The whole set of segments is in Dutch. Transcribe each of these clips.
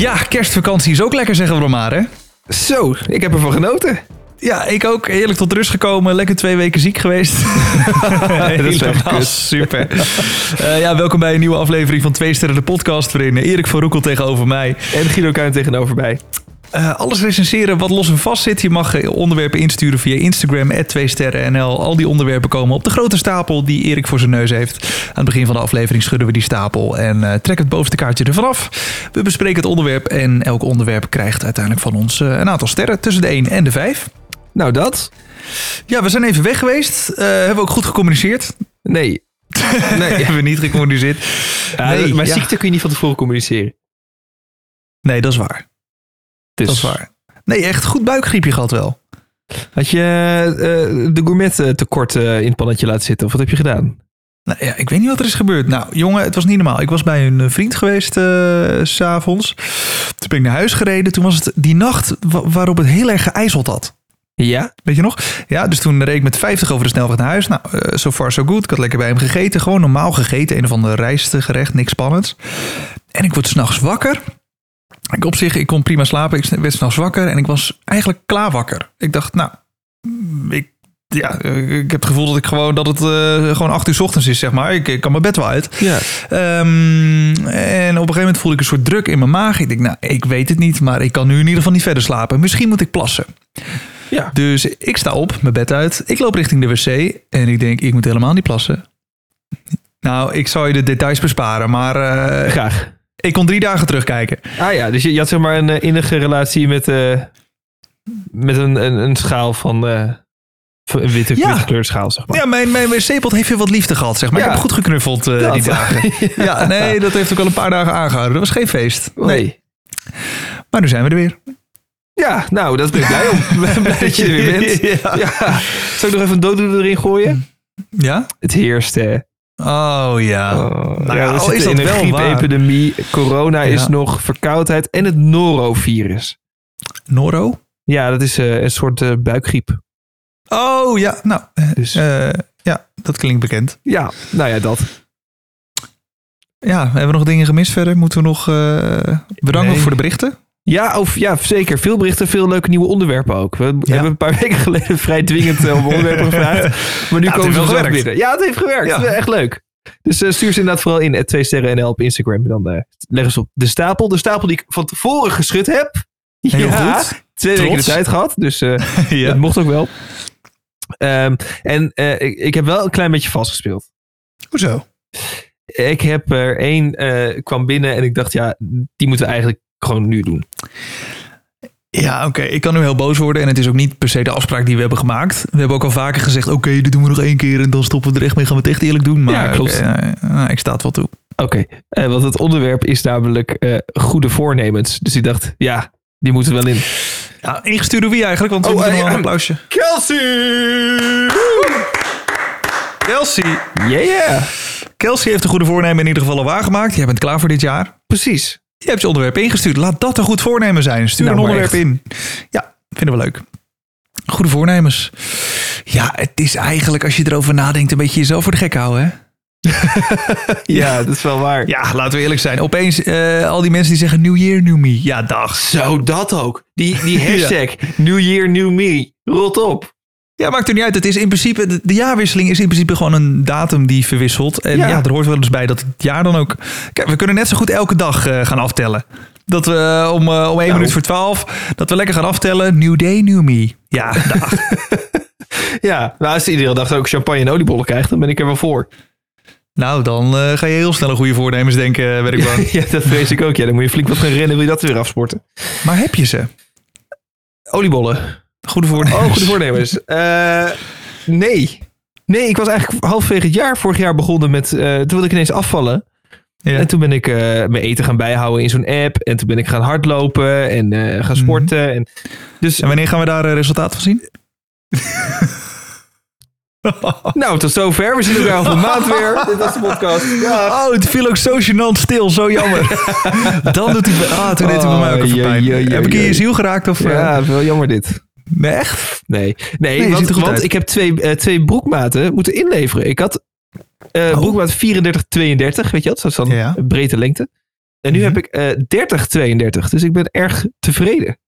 Ja, kerstvakantie is ook lekker, zeggen we dan maar, hè? Zo, ik heb ervan genoten. Ja, ik ook. Heerlijk tot rust gekomen. Lekker twee weken ziek geweest. Dat is echt super. Eh, ja, welkom bij een nieuwe aflevering van Twee Sterren de podcast. Waarin Erik van Roekel tegenover mij. En Guido Kuin tegenover mij. Eh, alles recenseren wat los en vast zit. Je mag eh, onderwerpen insturen via Instagram, 2 sterrennl. Al die onderwerpen komen op de grote stapel die Erik voor zijn neus heeft. Aan het begin van de aflevering schudden we die stapel en eh trekken het bovenste kaartje ervan af. We bespreken het onderwerp en elk onderwerp krijgt uiteindelijk van ons een aantal sterren tussen de 1 en de 5. Nou, dat? Ja, we zijn even weg geweest. Hebben we ook goed gecommuniceerd? Nee. Nee, hebben we niet gecommuniceerd. Nee, maar ja. ziekte kun je niet van tevoren communiceren. Nee, dat is waar. Dus Dat is waar. Nee, echt goed buikgriepje gehad wel. Had je eh, de gourmet eh, tekort eh, in het pannetje laten zitten? Of wat heb je gedaan? Nou ja, ik weet niet wat er is gebeurd. Nou, jongen, het was niet normaal. Ik was bij een vriend geweest s s'avonds. Toen ben ik naar huis gereden. Toen was het die nacht wa- waarop het heel erg geijzeld had. Ja? Weet je nog? Ja, dus toen reed ik met 50 over de snelweg naar huis. Nou, eh, so far so good. Ik had lekker bij hem gegeten. Gewoon normaal gegeten. Een of ander rijstgerecht. Niks spannends. En ik word s'nachts wakker. Ik op zich, ik kon prima slapen. Ik werd s'nachts wakker. En ik was eigenlijk klaar wakker. Ik dacht, nou, ik, ja, ik heb het gevoel dat ik gewoon, dat het eh, gewoon acht uur 's ochtends is, zeg maar. Ik, ik kan mijn bed wel uit. Ja. Ehm, en op een gegeven moment voelde ik een soort druk in mijn maag. Ik denk, nou, ik weet het niet, maar ik kan nu in ieder geval niet verder slapen. Misschien moet ik plassen. Ja. Dus ik sta op, mijn bed uit. Ik loop richting de wc en ik denk, ik moet helemaal niet plassen. Nou, ik zal je de details besparen, maar eh, Graag. Ik kon drie dagen terugkijken. Ah ja, dus je, je had zeg maar een eh, innige relatie met, eh, met een, een, een schaal van... eh, een witte, Ja. witte kleurdschaal, zeg maar. Ja, mijn, mijn wc-pot heeft weer wat liefde gehad, zeg maar. Ja. Ik heb goed geknuffeld die dagen. Ja, nee, dat heeft ook al een paar dagen aangehouden. Dat was geen feest. Nee. Maar nu zijn we er weer. Ja, nou, dat ben ik blij om. Blij dat je er weer bent. Ja. Ja. Zal ik nog even een dooddoener erin gooien? Ja? Het heerst, hè. Oh ja. Oh, Nou ja, we al is dat in een griepepidemie. Corona is nog verkoudheid en het norovirus. Noro? Ja, dat is eh, een soort eh, buikgriep. Oh ja, nou, eh, Dus ja, dat klinkt bekend. ja, nou ja, dat. Ja, hebben we nog dingen gemist verder? Moeten we nog bedanken Nee. voor de berichten? Ja, of, ja, zeker. Veel berichten, veel leuke nieuwe onderwerpen ook. We hebben een paar weken geleden vrij dwingend eh, om onderwerpen gevraagd. Maar nu Ja, komen ze wel binnen. Ja, het heeft gewerkt. Ja. Echt leuk. Dus eh, stuur ze inderdaad vooral in. 2 sterren NL op Instagram. Dan eh, leggen ze op de stapel. De stapel die ik van tevoren geschud heb. Heel ja, goed. Twee weken de tijd gehad. Dus eh, ja. dat mocht ook wel. Ehm, en eh, ik, ik heb wel een klein beetje vastgespeeld. Hoezo? Ik heb er één eh, kwam binnen en ik dacht, ja, die moeten we eigenlijk gewoon nu doen. Ja, oké. Ik kan nu heel boos worden. En het is ook niet per se de afspraak die we hebben gemaakt. We hebben ook al vaker gezegd, oké, dit doen we nog één keer. En dan stoppen we er echt mee. Gaan we het echt eerlijk doen. Maar Ja, klopt. eh, nou, ik sta het wel toe. Oké, eh, want het onderwerp is namelijk eh, goede voornemens. Dus ik dacht, ja, die moeten wel in. Ja, ingestuurd door wie eigenlijk? Want we Oh, eh, een applausje. Kelsey! Kelsey. Yeah, yeah! Kelsey heeft de goede voornemen in ieder geval al waargemaakt. Jij bent klaar voor dit jaar. Precies. Je hebt je onderwerp ingestuurd. Laat dat een goed voornemen zijn. Stuur Nou, een onderwerp in. Ja, vinden we leuk. Goede voornemens. Ja, het is eigenlijk, als je erover nadenkt, een beetje jezelf voor de gek houden, hè? Ja, dat is wel waar. Ja, laten we eerlijk zijn. Opeens eh, al die mensen die zeggen New Year, New Me. Ja, dag. Zo, dat ook. Die, die hashtag, New Year, New Me. Rot op. Ja, maakt er niet uit. Het is in principe, de, de jaarwisseling is in principe gewoon een datum die verwisselt. En Ja. ja, er hoort wel eens bij dat het jaar dan ook... Kijk, we kunnen net zo goed elke dag eh, gaan aftellen. Dat we eh, om, eh, om één Nou. minuut voor twaalf, dat we lekker gaan aftellen. New day, new me. Ja, dag. Ja, nou, als iedere dag ook champagne en oliebollen krijgt, dan ben ik er wel voor. nou, dan ga je heel snel een goede voornemens denken, ben ik. Ja, dat vrees ik ook. Ja, dan moet je flink wat gaan rennen, wil je dat weer afsporten. Maar heb je ze? Oliebollen. Goede voornemens. Oh, goede voornemens. Eh, nee. Nee, ik was eigenlijk halverwege het jaar, vorig jaar begonnen met... eh, toen wilde ik ineens afvallen. Ja. En toen ben ik eh, mijn eten gaan bijhouden in zo'n app. En toen ben ik gaan hardlopen en gaan sporten. En, dus En wanneer gaan we daar resultaat van zien? nou, tot zover. We zien elkaar over een maand weer. Dit was de podcast. Ja. Oh, het viel ook zo gênant stil, zo jammer. Dan doet hij... Ah, toen deed hij bij mij ook even Oh, pijn. Heb ik in je ziel geraakt? Of? Ja, wel jammer dit. Nee, echt? Nee, nee, want, want ik heb twee, eh, twee broekmaten moeten inleveren. Ik had eh Oh. broekmaat 34, 32, weet je wat? Dat is dan Ja. breedte lengte. En nu Mhm. heb ik eh 30, 32. Dus ik ben erg tevreden.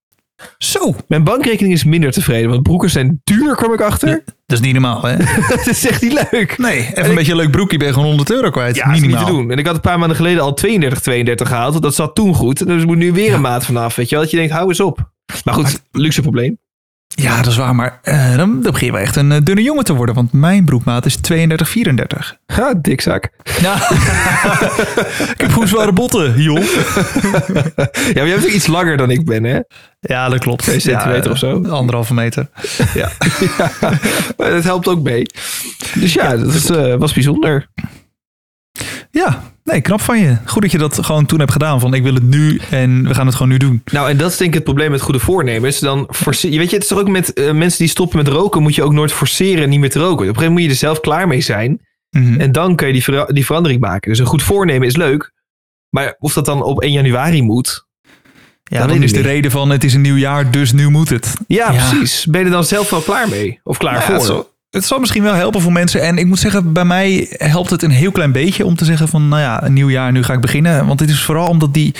Zo, Mijn bankrekening is minder tevreden, want broeken zijn duur, kwam ik achter. dat is niet normaal, hè? dat is echt niet leuk. Nee, even een beetje een leuk broekje, ben je gewoon 100 euro kwijt. Ja, is niet Minimaal. te doen. En ik had een paar maanden geleden al 32, 32 gehaald. Dat zat toen goed. Dus moet nu weer een maat vanaf. Weet je wel? Dat je denkt, hou eens op. Maar goed, luxe probleem. Ja, dat is waar, maar eh, dan, dan begin je wel echt een eh, dunne jongen te worden, want mijn broekmaat is 32, 34. Ha, dikzak. Ja. ik heb goed zware botten, joh. Ja, maar jij bent ook iets langer dan ik ben, hè? Ja, dat klopt. Twee centimeter Ja, of zo. Anderhalve meter. Ja. Maar dat helpt ook mee. Dus ja, dat is, eh, was bijzonder. ja, nee, knap van je. Goed dat je dat gewoon toen hebt gedaan. Van ik wil het nu en we gaan het gewoon nu doen. Nou, en dat is denk ik het probleem met goede voornemens. Dan force- je weet je, het is toch ook met eh, mensen die stoppen met roken, moet je ook nooit forceren niet meer te roken. Op een gegeven moment moet je er zelf klaar mee zijn. Mhm. En dan kun je die, vera- die verandering maken. Dus een goed voornemen is leuk. Maar of dat dan op 1 januari moet. ja, dat dan is de niet. reden van het is een nieuw jaar, dus nu moet het. Ja, Ja. precies. Ben je er dan zelf wel klaar mee? Of klaar Nou ja, voor? Het, zal, misschien wel helpen voor mensen. En ik moet zeggen, bij mij helpt het een heel klein beetje om te zeggen van, nou ja, een nieuw jaar, nu ga ik beginnen. Want het is vooral omdat die,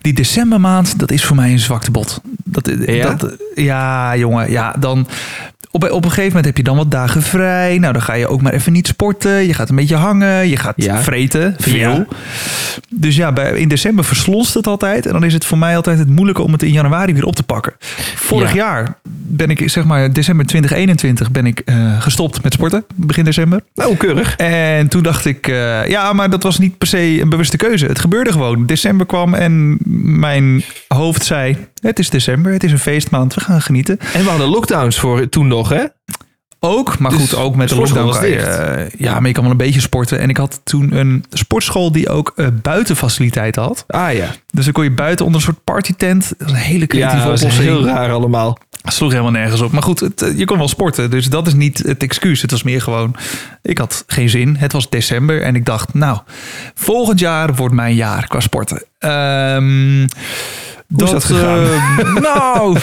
die decembermaand, dat is voor mij een zwaktebod. Dat, Ja? dat, ja, jongen, ja, dan... Op, op een gegeven moment heb je dan wat dagen vrij. Nou, dan ga je ook maar even niet sporten. Je gaat een beetje hangen. Je gaat Ja. vreten. Veel. Ja. Dus ja, bij, in december verslonst het altijd. En dan is het voor mij altijd het moeilijke om het in januari weer op te pakken. Vorig Ja. jaar ben ik, zeg maar, december 2021 ben ik eh, gestopt met sporten. Begin december. Nou, keurig. En toen dacht ik, eh, ja, maar dat was niet per se een bewuste keuze. Het gebeurde gewoon. December kwam en mijn hoofd zei, het is december, het is een feestmaand, we gaan genieten. En we hadden lockdowns voor toen nog, hè? Ook, maar Dus goed, ook met de lockdown. was je, eh, ja, maar je kan wel een beetje sporten. En ik had toen een sportschool die ook eh, buitenfaciliteiten had. Ah ja. Dus dan kon je buiten onder een soort partytent. Dat een hele creatieve Ja, dat oplossing. heel raar allemaal. sloeg helemaal nergens op. Maar goed, het, eh, je kon wel sporten. Dus dat is niet het excuus. Het was meer gewoon, ik had geen zin. Het was december en ik dacht, nou, volgend jaar wordt mijn jaar qua sporten. Ehm, Hoe is dat gegaan? nou,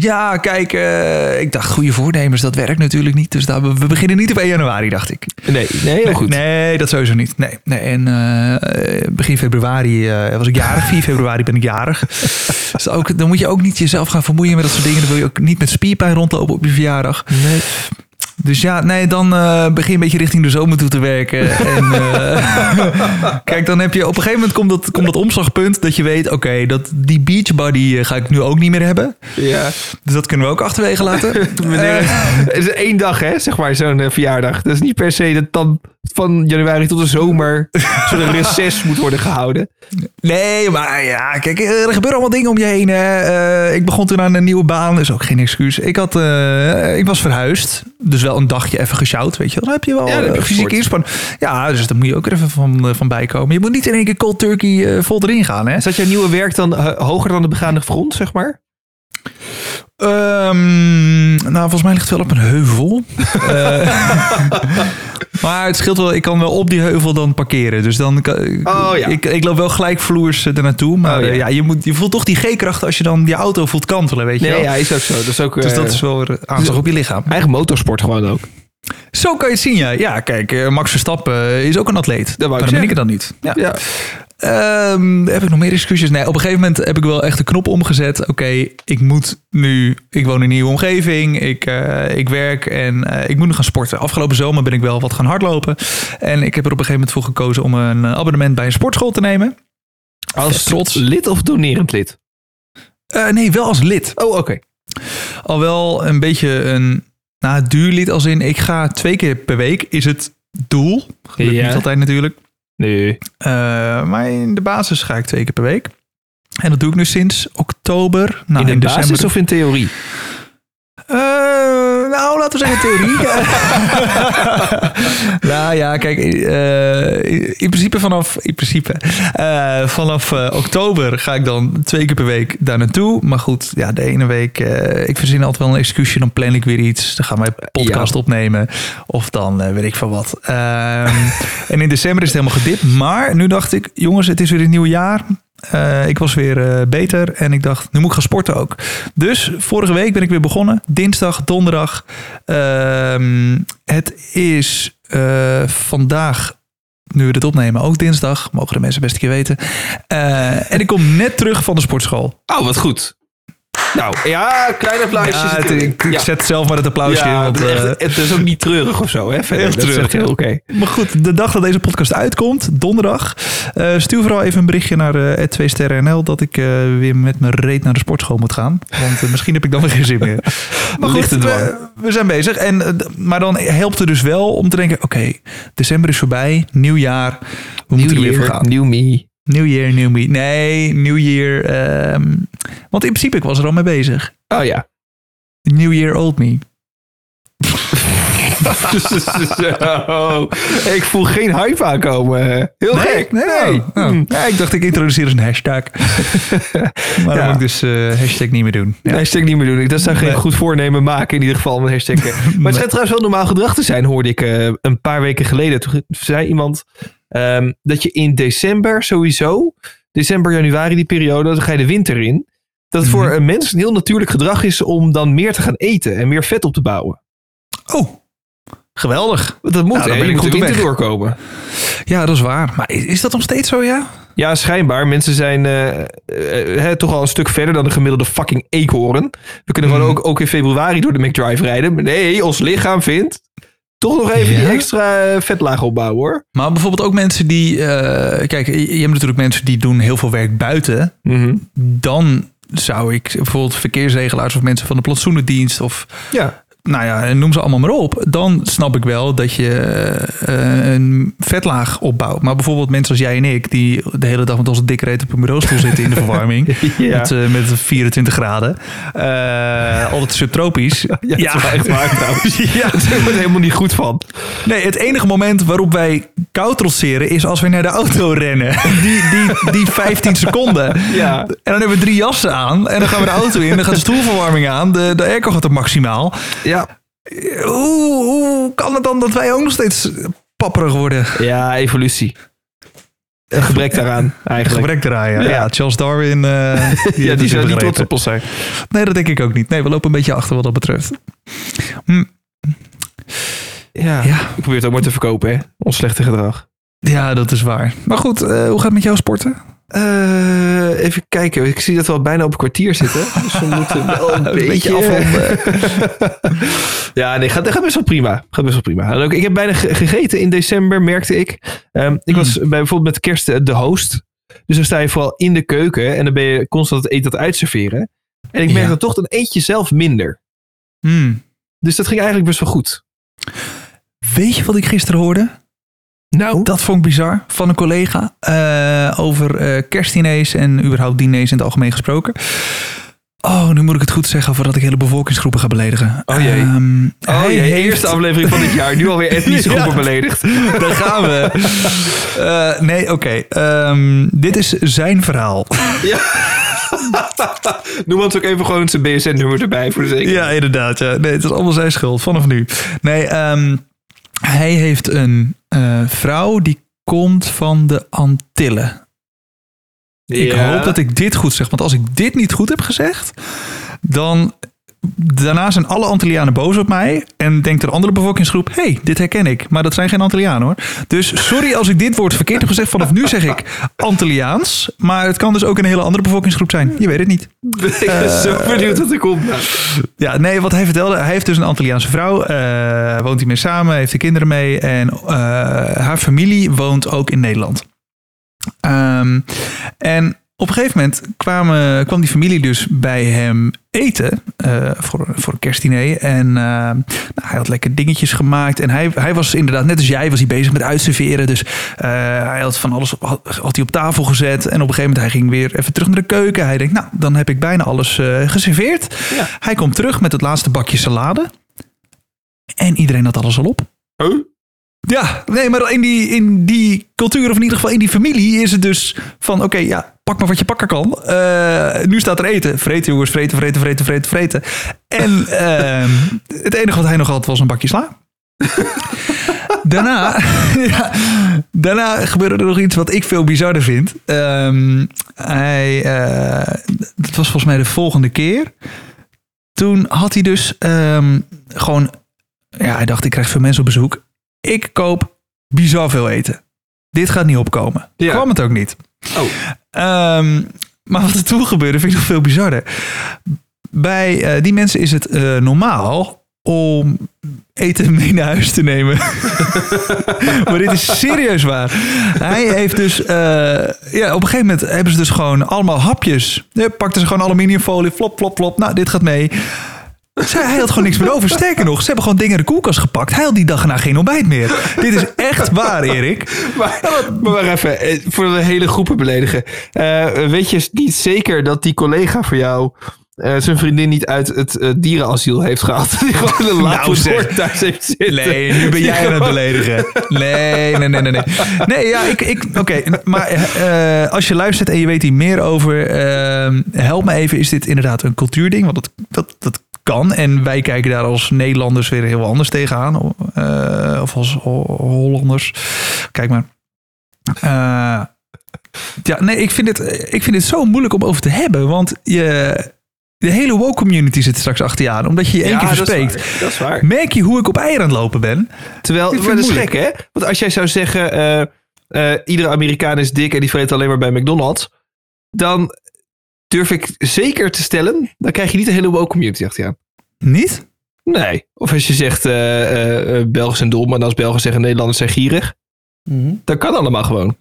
ja, kijk, eh, ik dacht, goede voornemens, dat werkt natuurlijk niet. Dus daar, we beginnen niet op 1 januari, dacht ik. Nee, nee, heel goed. Nee, dat sowieso niet. Nee, nee. En eh, begin februari eh, was ik jarig. 4 februari ben ik jarig. Dus ook, dan moet je ook niet jezelf gaan vermoeien met dat soort dingen. Dan wil je ook niet met spierpijn rondlopen op je verjaardag. Nee. Dus ja, nee, dan eh, begin je een beetje richting de zomer toe te werken. En eh, kijk, dan heb je op een gegeven moment komt dat, komt dat omslagpunt dat je weet, oké, dat die beachbody eh, ga ik nu ook niet meer hebben. Ja. Dus dat kunnen we ook achterwege laten. Meneer, het is één dag, hè, zeg maar, zo'n verjaardag. Dat is niet per se dat dan van januari tot de zomer zo'n reces moet worden gehouden. Nee, maar ja, kijk, er gebeuren allemaal dingen om je heen. Hè. Eh, ik begon toen aan een nieuwe baan, is ook geen excuus. Ik, had, eh, ik was verhuisd, dus wel een dagje even gesjouwd, weet je wel. Dan heb je wel Ja, dan heb je eh, fysieke inspanning. Ja, dus daar moet je ook er even van, van bijkomen. Je moet niet in één keer cold turkey vol erin gaan, hè. Zat jouw nieuwe werk dan hoger dan de begaande grond, zeg maar? Ehm, nou, volgens mij ligt het wel op een heuvel. Eh, maar het scheelt wel, ik kan wel op die heuvel dan parkeren. Dus dan kan, Oh, ja. ik, ik loop wel gelijkvloers er naartoe. Maar Oh, ja. eh, ja, je, moet, je voelt toch die G-kracht als je dan die auto voelt kantelen, weet je Nee, wel. ja, is ook zo. Dat is ook Dus eh, dat is wel weer aanslag op je lichaam. eigen motorsport gewoon ook. Zo kan je het zien, ja. Ja, kijk, eh, Max Verstappen is ook een atleet. Dat wou ik Waarom ben ik het dan niet? Ja. Ja. Ehm, heb ik nog meer excuses? Nee, op een gegeven moment heb ik wel echt de knop omgezet. Oké, ik moet nu... Ik woon in een nieuwe omgeving. Ik, eh, ik werk en eh, ik moet nu gaan sporten. Afgelopen zomer ben ik wel wat gaan hardlopen. En ik heb er op een gegeven moment voor gekozen om een eh, abonnement bij een sportschool te nemen. Als trots. lid of donerend lid? Nee, wel als lid. Oh, oké. Al wel een beetje een nou, duur lid als in... Ik ga twee keer per week is het doel. Gelukt Ja. niet altijd natuurlijk. Nee. Eh, maar in de basis ga ik twee keer per week. En dat doe ik nu sinds oktober. Nou, in de basis december- of in theorie? Laten we zeggen theorie. nou ja, kijk, eh, in principe vanaf, in principe, eh, vanaf eh, oktober ga ik dan twee keer per week daar naartoe. Maar goed, ja, de ene week, ik verzin altijd wel een excuusje, dan plan ik weer iets. Dan gaan wij podcast opnemen. Of dan weet ik van wat. Ehm, en in december is het helemaal gedipt. Maar nu dacht ik, jongens, het is weer een nieuw jaar. Eh, ik was weer eh, beter en ik dacht, nu moet ik gaan sporten ook. Dus vorige week ben ik weer begonnen. Dinsdag, donderdag. Ehm, het is eh, vandaag nu we dit opnemen, ook dinsdag. Mogen de mensen best een keer weten. En ik kom net terug van de sportschool. Oh, wat goed. Nou, ja, klein applausje. Ja, het- ik, zet zelf maar het applausje in. Want, het, is eh, echt- het is ook niet treurig of zo, hè? Verder, Echt treurig, heel oké. Maar goed, de dag dat deze podcast uitkomt, donderdag, eh, stuur vooral even een berichtje naar uh, 2 sterren NL dat ik eh, weer met mijn reet naar de sportschool moet gaan. Want eh, misschien heb ik dan weer geen zin meer. Maar goed, we, we zijn bezig. En, eh, maar dan helpt het dus wel om te denken, oké, december is voorbij, nieuw jaar, we moeten er weer gaan. new me. New year, new me. Nee, new year. ehm, want in principe, ik was er al mee bezig. Oh ja. New year, old me. Zo. Ik voel geen hype aankomen. Heel gek. Nee, nee. Oh. Hm. Ja, ik dacht, ik introduceer eens een hashtag. maar Ja. dan moet ik dus eh, hashtag niet meer doen. Ja. Hashtag niet meer doen. Dat zou geen goed voornemen maken in ieder geval met hashtag. Maar het schijnt trouwens wel normaal gedrag te zijn, hoorde ik eh, een paar weken geleden. Toen zei iemand ehm, dat je in december sowieso, december, januari, die periode, dan ga je de winter in. Dat het voor Mhm. een mens een heel natuurlijk gedrag is om dan meer te gaan eten en meer vet op te bouwen. Oh, geweldig. Dat moet, Nou, dan ben je moet goed winter doorkomen. Ja, dat is waar. Maar is, dat nog steeds zo, ja? Ja, schijnbaar. Mensen zijn eh, eh, hè, toch al een stuk verder dan de gemiddelde fucking eekhoorn. We kunnen gewoon Mhm. ook, ook in februari door de McDrive rijden. Maar nee, ons lichaam vindt toch nog even Ja? die extra eh, vetlaag opbouwen hoor. Maar bijvoorbeeld ook mensen die... eh, kijk, je je hebt natuurlijk mensen die doen heel veel werk buiten. Mhm. Dan zou ik bijvoorbeeld verkeersregelaars of mensen van de plantsoenendienst... of Ja. Nou ja, noem ze allemaal maar op. Dan snap ik wel dat je eh, een vetlaag opbouwt. Maar bijvoorbeeld mensen als jij en ik... die de hele dag met onze dikke reet op een bureaustoel zitten in de verwarming... Ja. Met, eh, met 24 graden. Eh, altijd subtropisch. Ja, dat is wel echt waar trouwens. Ja. Daar wordt helemaal niet goed van. Nee, het enige moment waarop wij koud trotseren is als we naar de auto rennen. Die, die, die 15 seconden. Ja. En dan hebben we drie jassen aan. En dan gaan we de auto in. Dan gaat de stoelverwarming aan. De, de airco gaat op maximaal. Ja. Hoe, hoe kan het dan dat wij ook nog steeds papperig worden? Ja, evolutie. Een gebrek daaraan eigenlijk. Gebrek draaien. Ja, Ja. Charles Darwin. eh, ja, heeft die zou niet trots op ons zijn. Nee, dat denk ik ook niet. Nee, we lopen een beetje achter wat dat betreft. Hm, Ja. Ja. Ik probeer het ook maar te verkopen, hè. Ons slechte gedrag. ja, dat is waar. Maar goed, eh, hoe gaat het met jou sporten? Eh, even kijken. Ik zie dat we al bijna op een kwartier zitten. Dus we moeten wel een, beetje, beetje ja, nee, gaat, gaat best wel prima. Gaat best wel prima. En ook, ik heb bijna ge- gegeten in december, merkte ik. Ehm, ik was bij bijvoorbeeld met kerst eh, de host. Dus dan sta je vooral in de keuken en dan ben je constant het eten dat uitserveren. En ik merk Ja. dan toch, dan eet je zelf minder. Hmm. Dus dat ging eigenlijk best wel goed. Weet je wat ik gisteren hoorde? Nou, Dat vond ik bizar van een collega eh, over eh kerstdiners en überhaupt diners in het algemeen gesproken. Oh, nu moet ik het goed zeggen voordat ik hele bevolkingsgroepen ga beledigen. Oh jee. Ehm, oh jee, heeft- eerste aflevering van dit jaar. Nu alweer etnische Ja. groepen beledigd. Daar gaan we. Eh, nee, oké. Ehm, dit is zijn verhaal. Ja. Noem ons ook even gewoon zijn BSN-nummer erbij voor de zekerheid. Ja, inderdaad. Ja. Nee, het is allemaal zijn schuld vanaf nu. Nee, ehm, hij heeft een eh, vrouw die komt van de Antillen. Ik Ja. hoop dat ik dit goed zeg. Want als ik dit niet goed heb gezegd, dan... Daarna zijn alle Antillianen boos op mij. En denkt een andere bevolkingsgroep... hey, dit herken ik. Maar dat zijn geen Antillianen hoor. Dus sorry als ik dit woord verkeerd heb gezegd. Vanaf nu zeg ik Antilliaans. Maar het kan dus ook een hele andere bevolkingsgroep zijn. Je weet het niet. Ik ben zo benieuwd wat er komt. Ja, nee, wat hij vertelde, hij heeft dus een Antilliaanse vrouw, eh, woont hij mee samen, heeft er kinderen mee en eh, haar familie woont ook in Nederland. Ehm, en op een gegeven moment kwamen, kwam die familie dus bij hem eten eh, voor, voor een kerstdiner. En eh, nou, hij had lekker dingetjes gemaakt. En hij, hij was inderdaad, net als jij, was hij bezig met uitserveren. Dus eh, hij had van alles had, had hij op tafel gezet. En op een gegeven moment, hij ging weer even terug naar de keuken. Hij denkt, nou, dan heb ik bijna alles geserveerd. Ja. Hij komt terug met het laatste bakje salade. En iedereen had alles al op. Oh? Ja, nee, maar in die, in die cultuur, of in ieder geval in die familie, is het dus van: oké, ja, pak maar wat je pakken kan. Eh, nu staat er eten. Vreten, jongens, vreten, vreten, vreten, vreten, vreten. En ehm, het enige wat hij nog had was een bakje sla. daarna, ja, daarna gebeurde er nog iets wat ik veel bizarder vind. Ehm, hij, eh, dat was volgens mij de volgende keer. Toen had hij dus ehm, gewoon ja, hij dacht, ik krijg veel mensen op bezoek. Ik koop bizar veel eten. dit gaat niet opkomen. Ja. Kwam het ook niet. Oh. Ehm, maar wat er toen gebeurde, vind ik nog veel bizarder. Bij eh, die mensen is het eh, normaal om eten mee naar huis te nemen. maar dit is serieus waar. Hij heeft dus... eh, ja, op een gegeven moment hebben ze dus gewoon allemaal hapjes. Pakten ze gewoon aluminiumfolie, flop, flop, flop. Nou, dit gaat mee. Hij had gewoon niks meer over. Sterker nog, ze hebben gewoon dingen in de koelkast gepakt. Hij had die dag erna geen ontbijt meer. Dit is echt waar, Erik. Maar even, eh, voor de hele groepen beledigen. Eh, weet je niet zeker dat die collega voor jou eh, zijn vriendin niet uit het eh, dierenasiel heeft gehaald? Die gewoon een Nou, laat zeg. woord thuis heeft zitten. Nee, nu ben jij aan het beledigen. Nee, nee, nee, nee. Nee, nee ja, ik... ik Oké, maar eh, als je luistert en je weet hier meer over... help me even, is dit inderdaad een cultuurding? Want dat, dat, dat kan. En wij kijken daar als Nederlanders weer heel anders tegenaan. eh, of als Ho- Hollanders. Kijk maar. Ja, nee, ik vind, het, ik vind het zo moeilijk om over te hebben. Want je, de hele woke community zit straks achter je aan. Omdat je je één Ja, keer dat is verspreekt. waar. Dat is waar. Merk je hoe ik op eieren aan het lopen ben? Terwijl, Ik vind maar dat is het gek hè? Want als jij zou zeggen, eh, eh, iedere Amerikaan is dik en die vreet alleen maar bij McDonald's. Dan durf ik zeker te stellen, dan krijg je niet een hele woke community achter je aan. Niet? Nee. Of als je zegt, eh, Belgen zijn dom, en als Belgen zeggen Nederlanders zijn gierig. Dat kan allemaal gewoon.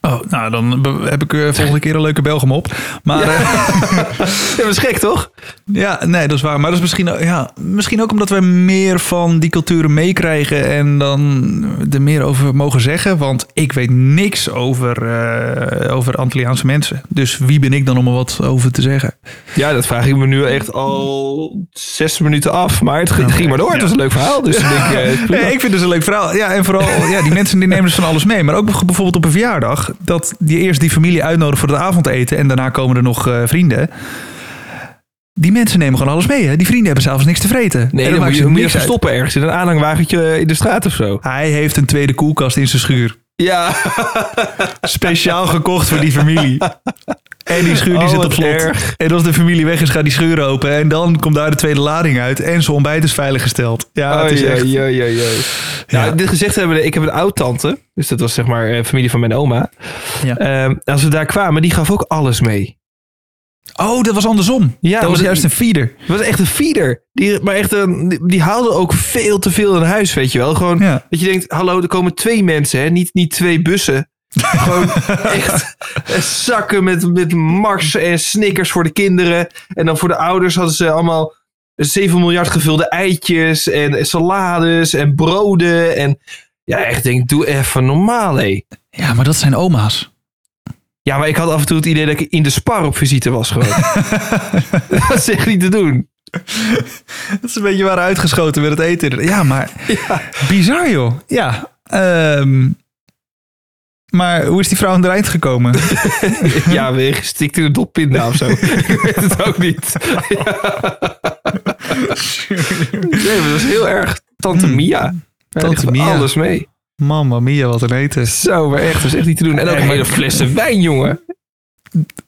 Oh, nou dan heb ik eh, volgende keer een leuke Belgum op. Maar ja. Ja, dat is gek toch? ja, nee, dat is waar. Maar dat is misschien, ook- ja, misschien ook omdat we meer van die culturen meekrijgen en dan er meer over mogen zeggen. Want ik weet niks over, eh, over Antilliaanse mensen. Dus wie ben ik dan om er wat over te zeggen? Ja, dat vraag ik me nu echt al zes minuten af. Maar het, ging maar door. Het was een leuk verhaal. Dus ik eh. Nee, ik vind het een leuk verhaal. Ja, en vooral, ja, die mensen die nemen dus van alles mee. Maar ook bijvoorbeeld op een verjaardag. Dat die eerst die familie uitnodigt voor het avondeten. En daarna komen er nog eh, vrienden. Die mensen nemen gewoon alles mee. Hè? Die vrienden hebben s'avonds niks te vreten. Nee, En dan maakt moet je, moet je stoppen ergens in een aanhangwagentje in de straat of zo. Hij heeft een tweede koelkast in zijn schuur. Ja, Speciaal gekocht voor die familie. En die schuur die Oh, zit op slot. erg. En als de familie weg is, gaat die schuur open. En dan komt daar de tweede lading uit. En zijn ontbijt is veiliggesteld. Ja, het is echt... oei, oei. Nou, dit gezegd hebben, ik heb een oud-tante. Dus dat was zeg maar eh, familie van mijn oma. Ja. Ehm, als we daar kwamen, die gaf ook alles mee. Oh, dat was andersom. Ja, dat was juist een feeder. Het was echt een feeder. Die, maar echt een, die, die haalde ook veel te veel in huis, weet je wel. Gewoon Ja. dat je denkt, hallo, er komen twee mensen, hè? Niet, niet twee bussen. Gewoon echt zakken met, met Mars en Snickers voor de kinderen. En dan voor de ouders hadden ze allemaal 7 miljard gevulde eitjes en salades en broden. En ja, echt denk, doe even normaal, hé. Ja, maar dat zijn oma's. Ja, maar ik had af en toe het idee dat ik in de spar op visite was gewoon. dat is echt niet te doen. Dat is een beetje waar uitgeschoten met het eten. Ja, maar bizar joh. Ja. ehm, maar hoe is die vrouw aan het eind gekomen? Ja, weer gestikt in een dop pinda of zo. ik weet het ook niet. nee, maar dat is heel erg Tante Mia. Ja, die Tante Mia. alles mee. Mamma mia, wat een eten. Zo, maar echt, dat is echt niet te doen. En ook een maar- hele flessen wijn, jongen.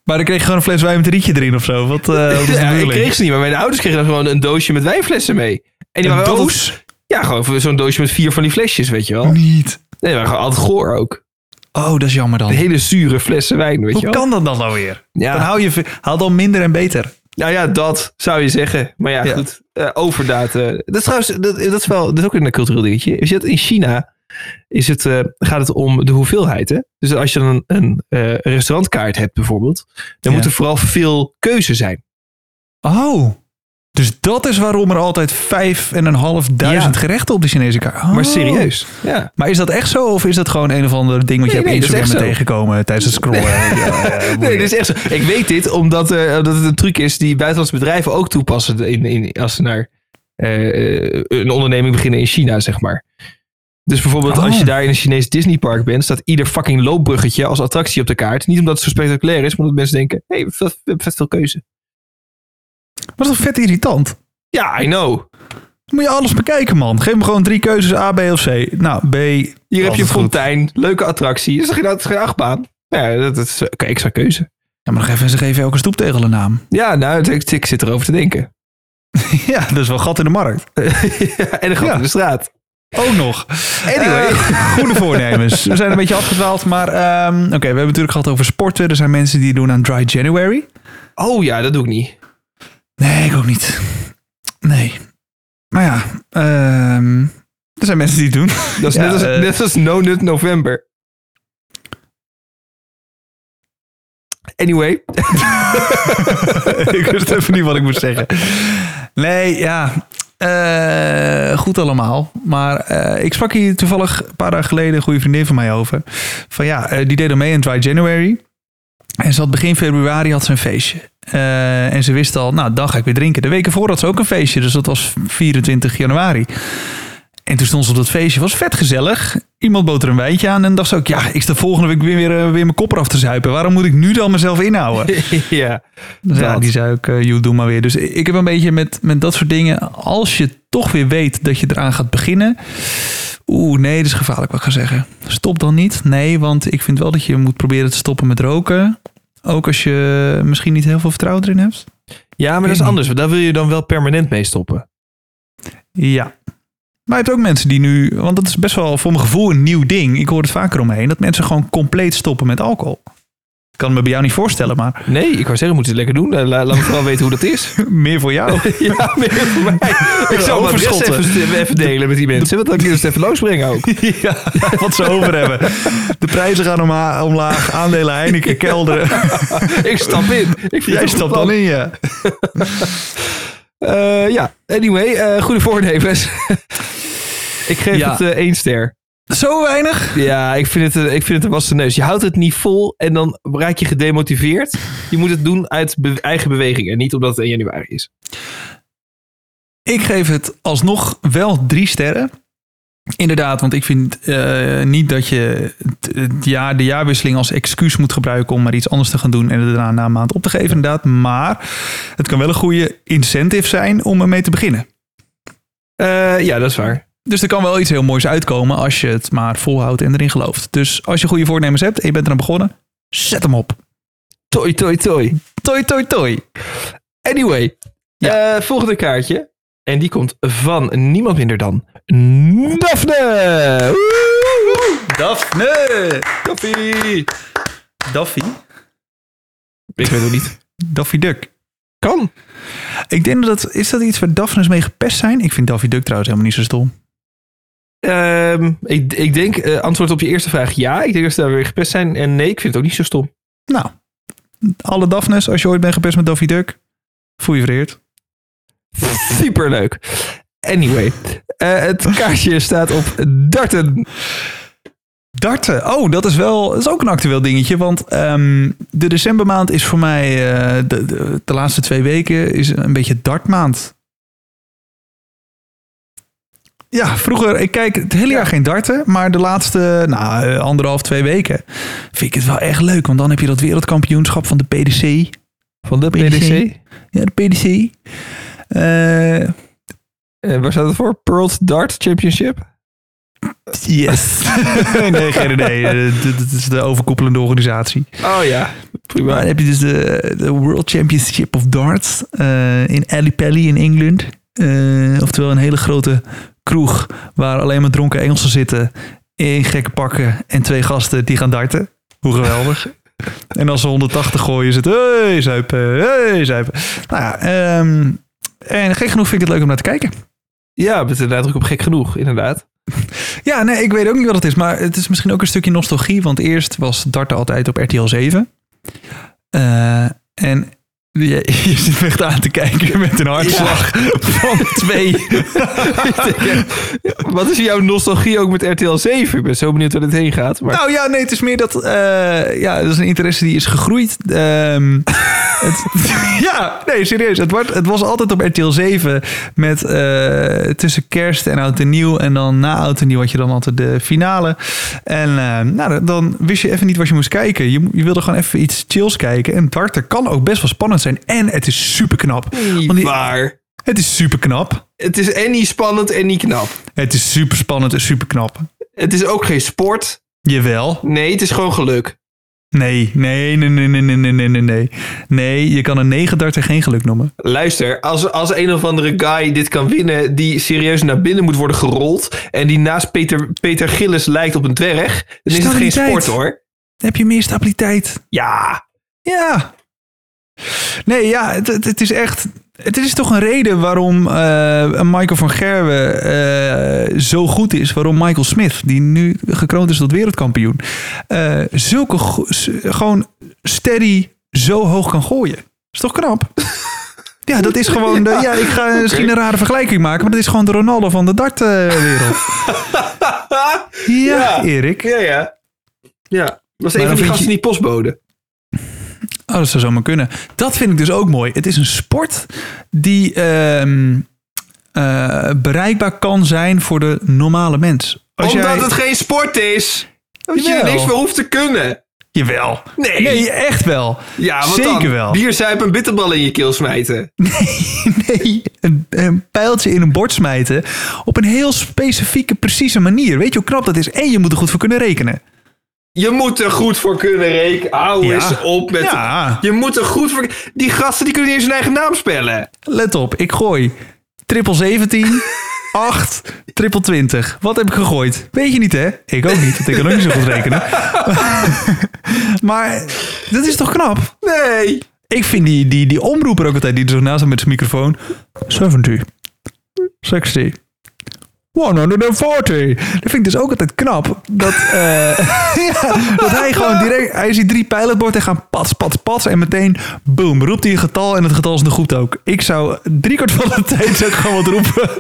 Maar dan kreeg je gewoon een fles wijn met een rietje erin of zo. Wat, wat is de Ja, ik kreeg ze niet, maar mijn ouders kregen dan gewoon een doosje met wijnflessen mee. En die Een waren doos? Altijd, ja, gewoon zo'n doosje met vier van die flesjes, weet je wel. Niet. Nee, waren gewoon altijd goor ook. Oh, dat is jammer dan. De hele zure flessen wijn, weet je Hoe wel. kan dat dan nou weer? Ja. Dan hou je haal dan minder en beter. Nou ja, dat zou je zeggen. Maar ja, Ja. goed. overdaad. eh, dat is trouwens, dat, dat is wel, dat is ook een cultureel dingetje. Je ziet in China is het, eh, gaat het om de hoeveelheid. Hè? Dus als je dan een, een restaurantkaart hebt bijvoorbeeld, dan Ja. moet er vooral veel keuze zijn. Oh. Dus dat is waarom er altijd vijf en een half duizend Ja. gerechten op de Chinese kaart. Oh. Maar serieus. Ja. Maar is dat echt zo? Of is dat gewoon een of ander ding wat je Nee, op nee, dat Instagram bent tegengekomen tijdens het scrollen? Ja, ja, Nee, dit is echt zo. Ik weet dit omdat, eh, omdat het een truc is die buitenlandse bedrijven ook toepassen in, in, als ze naar eh, eh, een onderneming beginnen in China, zeg maar. Dus bijvoorbeeld Oh. als je daar in een Chinees Disneypark bent, staat ieder fucking loopbruggetje als attractie op de kaart. Niet omdat het zo spectaculair is, maar omdat mensen denken, hé, hey, we hebben vet, vet veel keuze. Maar dat is toch vet irritant? Ja, I know. Dan moet je alles bekijken, man. Geef me gewoon drie keuzes, A, B of C. Nou, B. Hier heb je een goed. fontein, leuke attractie. Is er geen, dat is geen achtbaan? Ja, dat, is oké, extra keuze. Ja, maar nog even, ze geven elke stoeptegel een naam. Ja, nou, ik, ik zit erover te denken. ja, dat is wel gat in de markt. en een gat Ja. in de straat. Ook nog. Anyway. Eh, goede voornemens. We zijn een beetje afgedwaald, maar ehm, oké, we hebben natuurlijk gehad over sporten. Er zijn mensen die doen aan Dry January. Oh ja, dat doe ik niet. Nee, ik ook niet. Nee. Maar ja, ehm, er zijn mensen die het doen. Dat is Ja, net, als, eh, net als No Nut November. Anyway. ik wist even niet wat ik moest zeggen. Nee, ja. eh, goed allemaal. Maar eh, ik sprak hier toevallig een paar dagen geleden een goede vriendin van mij over. Van ja, eh, die deed al mee in Dry January. En ze had begin februari had ze een feestje. Eh, en ze wist al, nou, dan ga ik weer drinken. De weken voor had ze ook een feestje. Dus dat was 24 januari. En toen stond ze op dat feestje. Was vet gezellig. Iemand bood er een wijntje aan. En dacht ze ook, ja, ik sta volgende week weer, weer, eh, weer mijn kop eraf te zuipen. Waarom moet ik nu dan mezelf inhouden? ja. Dus ja, die zei ook, eh joh, doe maar weer. Dus ik heb een beetje met, met dat soort dingen... als je toch weer weet dat je eraan gaat beginnen... Oeh, nee, dat is gevaarlijk wat ik ga zeggen. Stop dan niet. Nee, want ik vind wel dat je moet proberen te stoppen met roken. Ook als je misschien niet heel veel vertrouwen erin hebt. ja, maar dat is anders. Daar wil je dan wel permanent mee stoppen. Ja. Maar je hebt ook mensen die nu... Want dat is best wel voor mijn gevoel een nieuw ding. Ik hoor het vaker omheen. Dat mensen gewoon compleet stoppen met alcohol. Ik kan me bij jou niet voorstellen, maar Nee, ik wou zeggen, moeten ze het lekker doen. Eh, la- laat me vooral weten hoe dat is. meer voor jou. ja, meer voor mij. Ik zou Overschotten. even, even delen met die mensen. Want dan kun je het even losbrengen ook. Ja, wat ze over hebben. De prijzen gaan omlaag. Aandelen Heineken kelderen. ik stap in. Ik Jij stapt dan in, ja. Eh, ja, anyway, eh, goede voornemens. ik geef Ja. het eh, één ster. Zo weinig? Ja, ik vind, het, eh, ik vind het een wassen neus. Je houdt het niet vol en dan raak je gedemotiveerd. Je moet het doen uit be- eigen beweging en niet omdat het 1 januari is. Ik geef het alsnog wel drie sterren. Inderdaad, want ik vind eh, niet dat je het- het jaar, de jaarwisseling als excuus moet gebruiken om maar iets anders te gaan doen en het daarna na een maand op te geven, inderdaad. Maar het kan wel een goede incentive zijn om ermee te beginnen. Eh, ja, dat is waar. Dus er kan wel iets heel moois uitkomen als je het maar volhoudt en erin gelooft. Dus als je goede voornemens hebt en je bent eraan begonnen, zet hem op. Toi, toi, toi. Toi, toi, toi. Anyway, Ja. eh, volgende kaartje. En die komt van niemand minder dan Daphne. Daphne! Koffie. Daffy? Ik weet het niet. Daffy Duck. Kan. Ik denk dat is dat iets waar Daphnes mee gepest zijn? Ik vind Daffy Duck trouwens helemaal niet zo stom. Ehm, ik, ik denk, eh, antwoord op je eerste vraag ja. Ik denk dat ze daar weer gepest zijn. En nee, ik vind het ook niet zo stom. Nou, alle Daphnes, als je ooit bent gepest met Daffy Duck, voel je vereerd. Superleuk. Anyway, eh, het kaartje staat op darten. Darten. Oh, dat is wel dat is ook een actueel dingetje. Want ehm, de decembermaand is voor mij eh, de, de, de laatste twee weken is een beetje dartmaand. Ja, vroeger, ik kijk het hele jaar geen darten, maar de laatste nou, eh, anderhalf, twee weken vind ik het wel echt leuk. Want dan heb je dat wereldkampioenschap van de PDC. Van de PDC. Ja, de PDC. Eh, En waar staat het voor? World Dart Championship? yes. nee, geen idee. Eh, dit is de overkoepelende organisatie. Oh ja, prima. dan heb je dus de, de World Championship of Darts eh, in Ellipelli in Engeland. Eh, oftewel een hele grote kroeg waar alleen maar dronken Engelsen zitten in gekke pakken en twee gasten die gaan darten. Hoe geweldig. en als ze 180 gooien zitten, hey, zuipen, hey, zuipen. Nou ja, ehm, en gek genoeg vind ik het leuk om naar te kijken. Ja, met de nadruk op gek genoeg, inderdaad. Ja, nee, ik weet ook niet wat het is, maar het is misschien ook een stukje nostalgie, want eerst was darten altijd op RTL 7. Eh, en je, je zit echt aan te kijken met een hartslag van twee. Wat is jouw nostalgie ook met RTL 7? Ik ben zo benieuwd waar dit heen gaat. Maar Nou ja, nee, het is meer dat, eh, ja, dat is een interesse die is gegroeid. Ehm, het, ja, nee, serieus. Het, wordt, het was altijd op RTL 7 met eh, tussen kerst en oud en nieuw. En dan na oud en nieuw had je dan altijd de finale. En eh, nou, dan wist je even niet wat je moest kijken. Je, je wilde gewoon even iets chills kijken. En darten kan ook best wel spannend zijn. En het is super knap. niet Want die- waar. Het is super knap. Het is en niet spannend en niet knap. Het is super spannend en super knap. Het is ook geen sport. Jawel. Nee, het is gewoon geluk. Nee, nee, nee, nee, nee, nee, nee, nee, nee, nee. Je kan een 9 darter geen geluk noemen. Luister, als, als een of andere guy dit kan winnen... die serieus naar binnen moet worden gerold... en die naast Peter, Peter Gillis lijkt op een dwerg... dan is het geen sport, hoor. Dan heb je meer stabiliteit. Ja, Ja. Nee, ja, het, het, het is echt... Het is toch een reden waarom eh, Michael van Gerwen eh, zo goed is. Waarom Michael Smith, die nu gekroond is tot wereldkampioen... eh, zulke gewoon steady zo hoog kan gooien. Is toch knap? Ja, dat is gewoon... De, ja, ik ga misschien een rare vergelijking maken... maar dat is gewoon de Ronaldo van de dartwereld. ja, Ja. Erik. ja, ja. Ja, dat was Maar een van die gasten je- die postbode. Oh, dat zou zomaar kunnen. Dat vind ik dus ook mooi. Het is een sport die ehm, eh, bereikbaar kan zijn voor de normale mens. Als Omdat jij- het geen sport is. Dat je er niks meer hoeft te kunnen. Jawel. Nee. Nee, echt wel. Ja, wat Zeker dan? wel. Bier, zuipen en bitterbal in je keel smijten. Nee, een, een pijltje in een bord smijten op een heel specifieke, precieze manier. Weet je hoe knap dat is? En je moet er goed voor kunnen rekenen. Je moet er goed voor kunnen rekenen. Hou Ja. eens op met... Ja. Je moet er goed voor... Die gasten die kunnen niet eens hun eigen naam spellen. Let op, ik gooi triple 17, 8, triple 20. Wat heb ik gegooid? Weet je niet, hè? Ik ook niet, want ik kan ook niet zo goed rekenen. maar dat is toch knap? Nee. Ik vind die, die, die omroeper ook altijd, die er zo naast met zijn microfoon. 70, 60, 140. Dat vind ik dus ook altijd knap. Dat, eh, ja, dat hij gewoon direct... Hij ziet drie bord en gaan pats, pats, pats. En meteen, boom, roept hij een getal en het getal is nog goed ook. Ik zou drie kwart van de tijd zou ik gewoon wat roepen.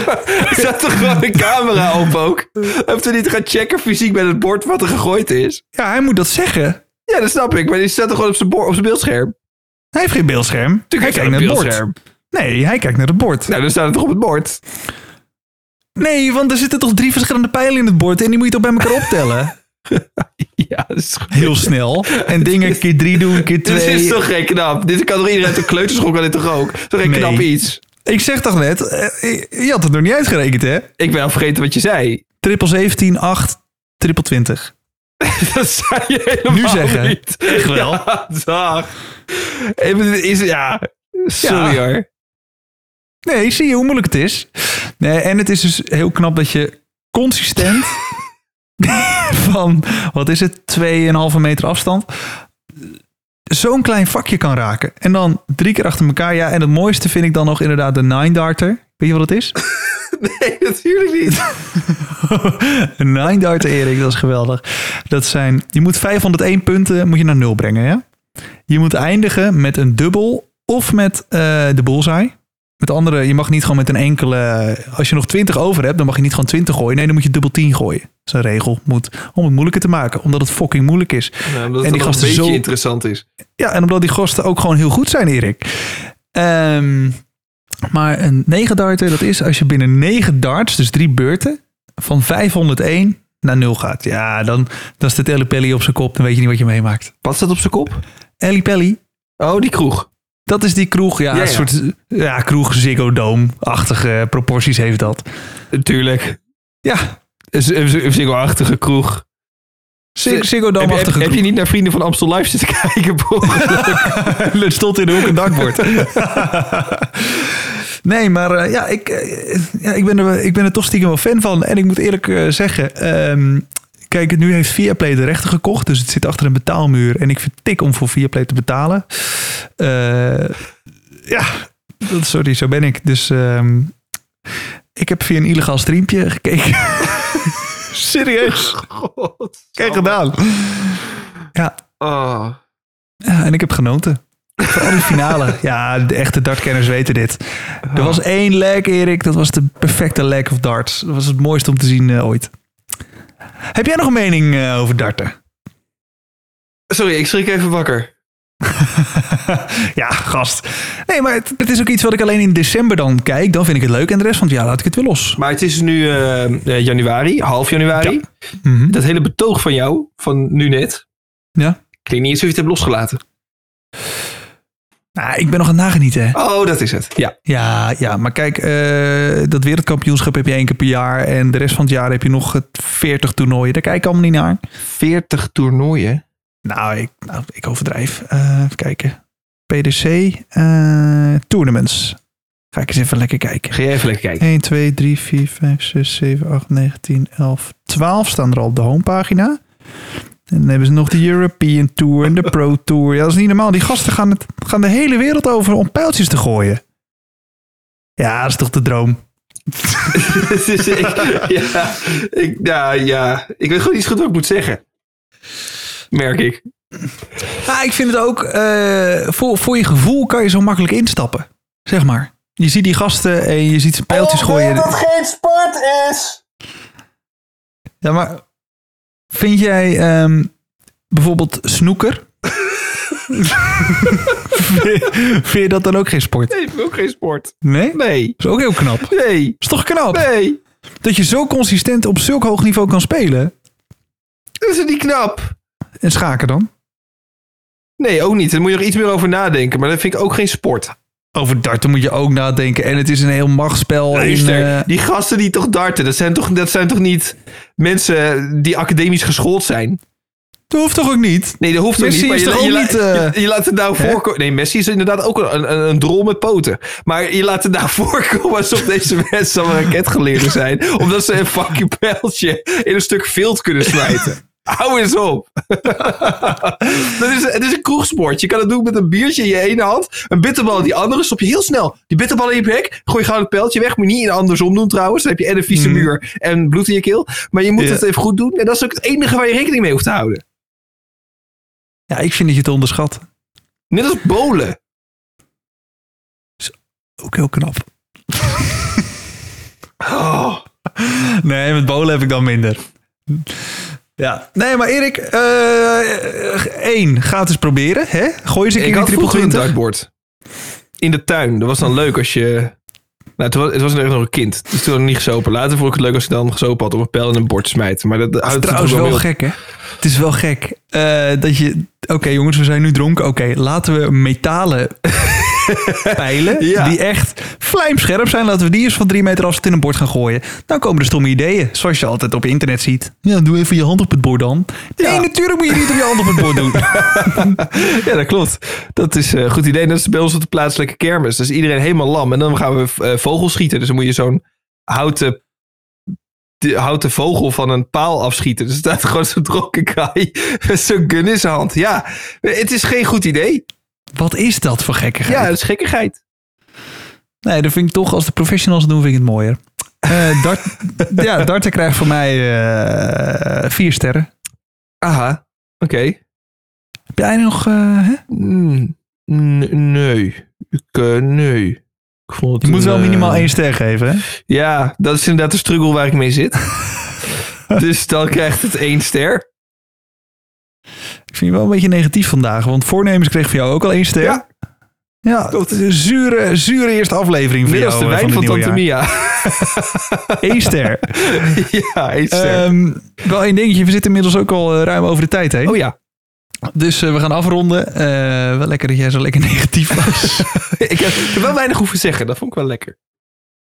Zet er gewoon een camera op ook. Heeft hij niet gaan checken fysiek met het bord wat er gegooid is? Ja, hij moet dat zeggen. Ja, dat snap ik. Maar die staat er gewoon op zijn, op zijn beeldscherm. Hij heeft geen beeldscherm. hij kijkt naar het bord. Nee, hij kijkt naar het bord. Nou, dan staat het toch op het bord. Nee, want er zitten toch drie verschillende pijlen in het bord en die moet je toch bij elkaar optellen. Ja, dat is goed. Heel snel. En dingen keer drie doen, keer Dit is twee. toch geen knap? Dit kan toch iedereen uit de kleuterschool kan dit toch ook? Toch geen Nee. knap iets? Ik zeg toch net, eh, je had het nog niet uitgerekend hè? Ik ben al vergeten wat je zei. Triple 17, 8, triple 20. Dat zei je helemaal Nu zeggen. niet. Echt wel. Ja, dag. Is, ja, sorry Ja. hoor. Nee, zie je hoe moeilijk het is. Nee, en het is dus heel knap dat je consistent van, wat is het, 2,5 meter afstand, zo'n klein vakje kan raken. En dan drie keer achter elkaar. Ja, en het mooiste vind ik dan nog inderdaad de nine darter. Weet je wat het is? Nee, natuurlijk niet. Een nine darter, Erik, dat is geweldig. Dat zijn, je moet 501 punten moet je naar nul brengen. Ja? Je moet eindigen met een dubbel of met eh, de bullseye. Met andere, je mag niet gewoon met een enkele... Als je nog 20 over hebt, dan mag je niet gewoon 20 gooien. Nee, dan moet je dubbel 10 gooien. Dat is een regel. Moet, om het moeilijker te maken. Omdat het fucking moeilijk is. Omdat En die gasten een beetje zo- interessant is. Ja, en omdat die gasten ook gewoon heel goed zijn, Erik. Ehm, maar een 9 darter, dat is als je binnen 9 darts, dus drie beurten, van 501 naar 0 gaat. Ja, dan, dan staat Ellie Pelly op zijn kop. Dan weet je niet wat je meemaakt. Wat staat op zijn kop? Ellie Pelly, Oh, die kroeg. Dat is die kroeg. Ja, Ja, een ja. soort ja, kroeg Ziggo Dome-achtige proporties heeft dat. Natuurlijk. Ja, Een z- een single-achtige kroeg. Zig- Ziggo Heb, je- heb, Dome-achtige heb je kroeg. niet naar Vrienden van Amstel Live zitten kijken? Er stond in de hoek een dartbord. nee, maar eh, ja, ik, eh, ja ik, ben er, ik ben er toch stiekem wel fan van. En ik moet eerlijk eh, zeggen... ehm, kijk, nu heeft Viaplay de rechten gekocht. Dus het zit achter een betaalmuur. En ik vind het tik om voor Viaplay te betalen. Eh, ja, dat, sorry, zo ben ik. Dus ehm, ik heb via een illegaal streampje gekeken. Serieus? God. Kijk gedaan. Ja, Oh. Ja, en ik heb genoten. Vooral die finale. Ja, de echte dartkenners weten dit. Er was één leg, Erik. Dat was de perfecte leg of darts. Dat was het mooiste om te zien eh, ooit. Heb jij nog een mening eh, over darten? Sorry, ik schrik even wakker. ja, gast. Nee, maar het, het is ook iets wat ik alleen in december dan kijk. Dan vind ik het leuk. En de rest van het jaar laat ik het weer los. Maar het is nu eh, eh, januari, half januari. Mhm. Dat hele betoog van jou, van nu net, Ja. klinkt niet alsof je het hebt losgelaten. Nou, ik ben nog aan het nagenieten. hè. Oh, dat is het. Ja. Ja, ja, maar kijk, eh, dat wereldkampioenschap heb je één keer per jaar. En de rest van het jaar heb je nog het 40 toernooien. Daar kijk ik allemaal niet naar. 40 toernooien. Nou, ik, nou, ik overdrijf. Eh, even kijken. PDC eh, Tournaments. Ga ik eens even lekker kijken. Ga jij even lekker kijken. 1, 2, 3, 4, 5, 6, 7, 8, 9, 10, 11, 12 staan er al op de homepagina. En dan hebben ze nog de European Tour en de Pro Tour. Ja, dat is niet normaal. Die gasten gaan, het, gaan de hele wereld over om pijltjes te gooien. Ja, dat is toch de droom. Dus ik, ja, ik, ja, ja, ik weet gewoon niet zo goed wat ik moet zeggen. Merk ik. Ja, ik vind het ook, eh, voor, voor je gevoel kan je zo makkelijk instappen. Zeg maar. Je ziet die gasten en je ziet ze pijltjes gooien. geen sport is. Ja, maar vind jij ehm, bijvoorbeeld snoeker? vind je dat dan ook geen sport? Nee, ik vind ook geen sport. Nee? Nee. Dat is ook heel knap. Nee. is toch knap? Nee. Dat je zo consistent op zulk hoog niveau kan spelen. Dat is niet knap. En schaken dan? Nee, ook niet. Daar moet je nog iets meer over nadenken. Maar dat vind ik ook geen sport. Over darten moet je ook nadenken. En het is een heel machtsspel. in, Luister, eh, die gasten die toch darten, dat zijn toch, dat zijn toch niet mensen die academisch geschoold zijn? dat hoeft toch ook niet? Nee, dat hoeft ook Messi niet. Maar is je, toch je, ook niet, eh, je, je laat het nou voorkomen. Nee, Messi is inderdaad ook een, een, een drol met poten. Maar je laat het nou voorkomen alsof deze mensen allemaal raketgeleerden zijn. Omdat ze een fucking pijltje in een stuk vilt kunnen smijten. Hou eens op. dat is, het is een kroegsport. Je kan het doen met een biertje in je ene hand. Een bitterbal in die andere. Stop je heel snel die bitterbal in je bek. Gooi je gauw het pijltje weg. Moet je niet in andersom doen trouwens. Dan heb je en een vieze Mm. muur en bloed in je keel. Maar je moet Ja. het even goed doen. En dat is ook het enige waar je rekening mee hoeft te houden. Ja, ik vind dat je het onderschat. Net als bolen. Ook heel knap. Oh. Nee, met bolen heb ik dan minder. Ja. Nee, maar Erik, eh één, ga het eens proberen. Hè? Gooi eens een keer triple vroeger een 20. dartboard. In de tuin. Dat was dan leuk als je... Nou, toen was, het was nog een kind. Dus toen had ik niet gesopen. Later vond ik het leuk als ik dan gesopen had om een pijl in een bord te smijten. Maar dat, dat Het is trouwens wel op. gek, hè? Het is wel gek eh, dat je... Oké, jongens, we zijn nu dronken. Oké, laten we metalen pijlen Ja. die echt vlijmscherp zijn. Laten we die eens van drie meter afstand in een bord gaan gooien. Dan komen er stomme ideeën, zoals je altijd op internet ziet. Ja, doe even je hand op het bord dan. Nee, natuurlijk moet je niet op je hand op het bord doen. Ja, dat klopt. Dat is een goed idee. Dat is bij ons op de plaatselijke kermis. Dus iedereen helemaal lam. En dan gaan we eh, vogels schieten. Dus dan moet je zo'n houten, de houten vogel van een paal afschieten. Dus er staat gewoon zo'n dronken guy met zo'n gun in zijn hand. Ja, het is geen goed idee. Wat is dat voor gekkigheid? Ja, dat is gekkigheid. Nee, dat vind ik toch, als de professionals het doen, vind ik het mooier. Eh dart, ja, darten krijgt voor mij eh, vier sterren. Aha, oké. Heb jij nog... eh, hè? Mm, nee. Ik, nee. Ik vond het Je moet wel eh, minimaal één ster geven, hè? Ja, dat is inderdaad de struggle waar ik mee zit. dus dan krijgt het één ster. Ik vind je wel een beetje negatief vandaag, want voornemens kreeg van jou ook al één ster. Ja. Ja, een zure, zure eerste aflevering voor jou. de eh, wijn van, van Tante Mia. Eén ster. ja, één ster. Ehm, wel één dingetje, we zitten inmiddels ook al eh, ruim over de tijd heen. oh ja. Dus eh, we gaan afronden. Eh, wel lekker dat jij zo lekker negatief was. ik, heb, ik heb wel weinig hoeven zeggen. Dat vond ik wel lekker.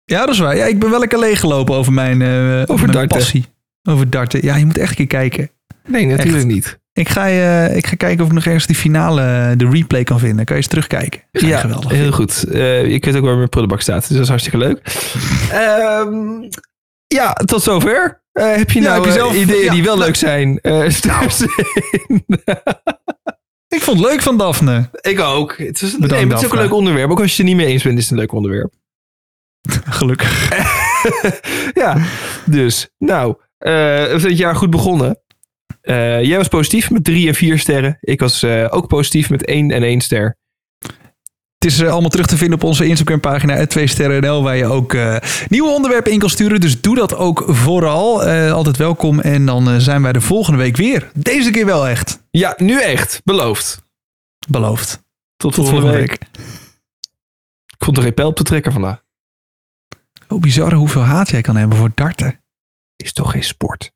ja, dat is waar. Ja, ik ben wel lekker leeggelopen over mijn, eh over mijn passie. Over darten. Ja, je moet echt een keer kijken. Nee, natuurlijk niet. Ik ga, ik ga kijken of ik nog ergens die finale, de replay kan vinden. Kan je eens terugkijken. Ga Ja, geweldig. heel goed. Ik weet ook waar mijn prullenbak staat. Dus dat is hartstikke leuk. Ehm, ja, tot zover. Eh, heb je Ja, nou heb je eh, zelf- ideeën ja, die wel nou- leuk zijn? Eh in. Ik vond het leuk van Daphne. ik ook. Het is, Bedankt, nee, het is ook een leuk onderwerp. Ook als je het er niet mee eens bent, is het een leuk onderwerp. Gelukkig. ja, dus. Nou, we zijn het jaar goed begonnen. Jij was positief met drie en vier sterren. Ik was ook positief met één en één ster. Het is eh, allemaal terug te vinden op onze Instagram pagina 2 sterren waar je ook eh, nieuwe onderwerpen in kan sturen. Dus doe dat ook vooral. Eh, altijd welkom. En dan zijn wij de volgende week weer. Deze keer wel echt. Ja, nu echt. Beloofd. Beloofd. Tot, Tot volgende week. Ik vond er geen pijl op te trekken vandaag. Oh, bizar hoeveel haat jij kan hebben voor darten. Is toch geen sport?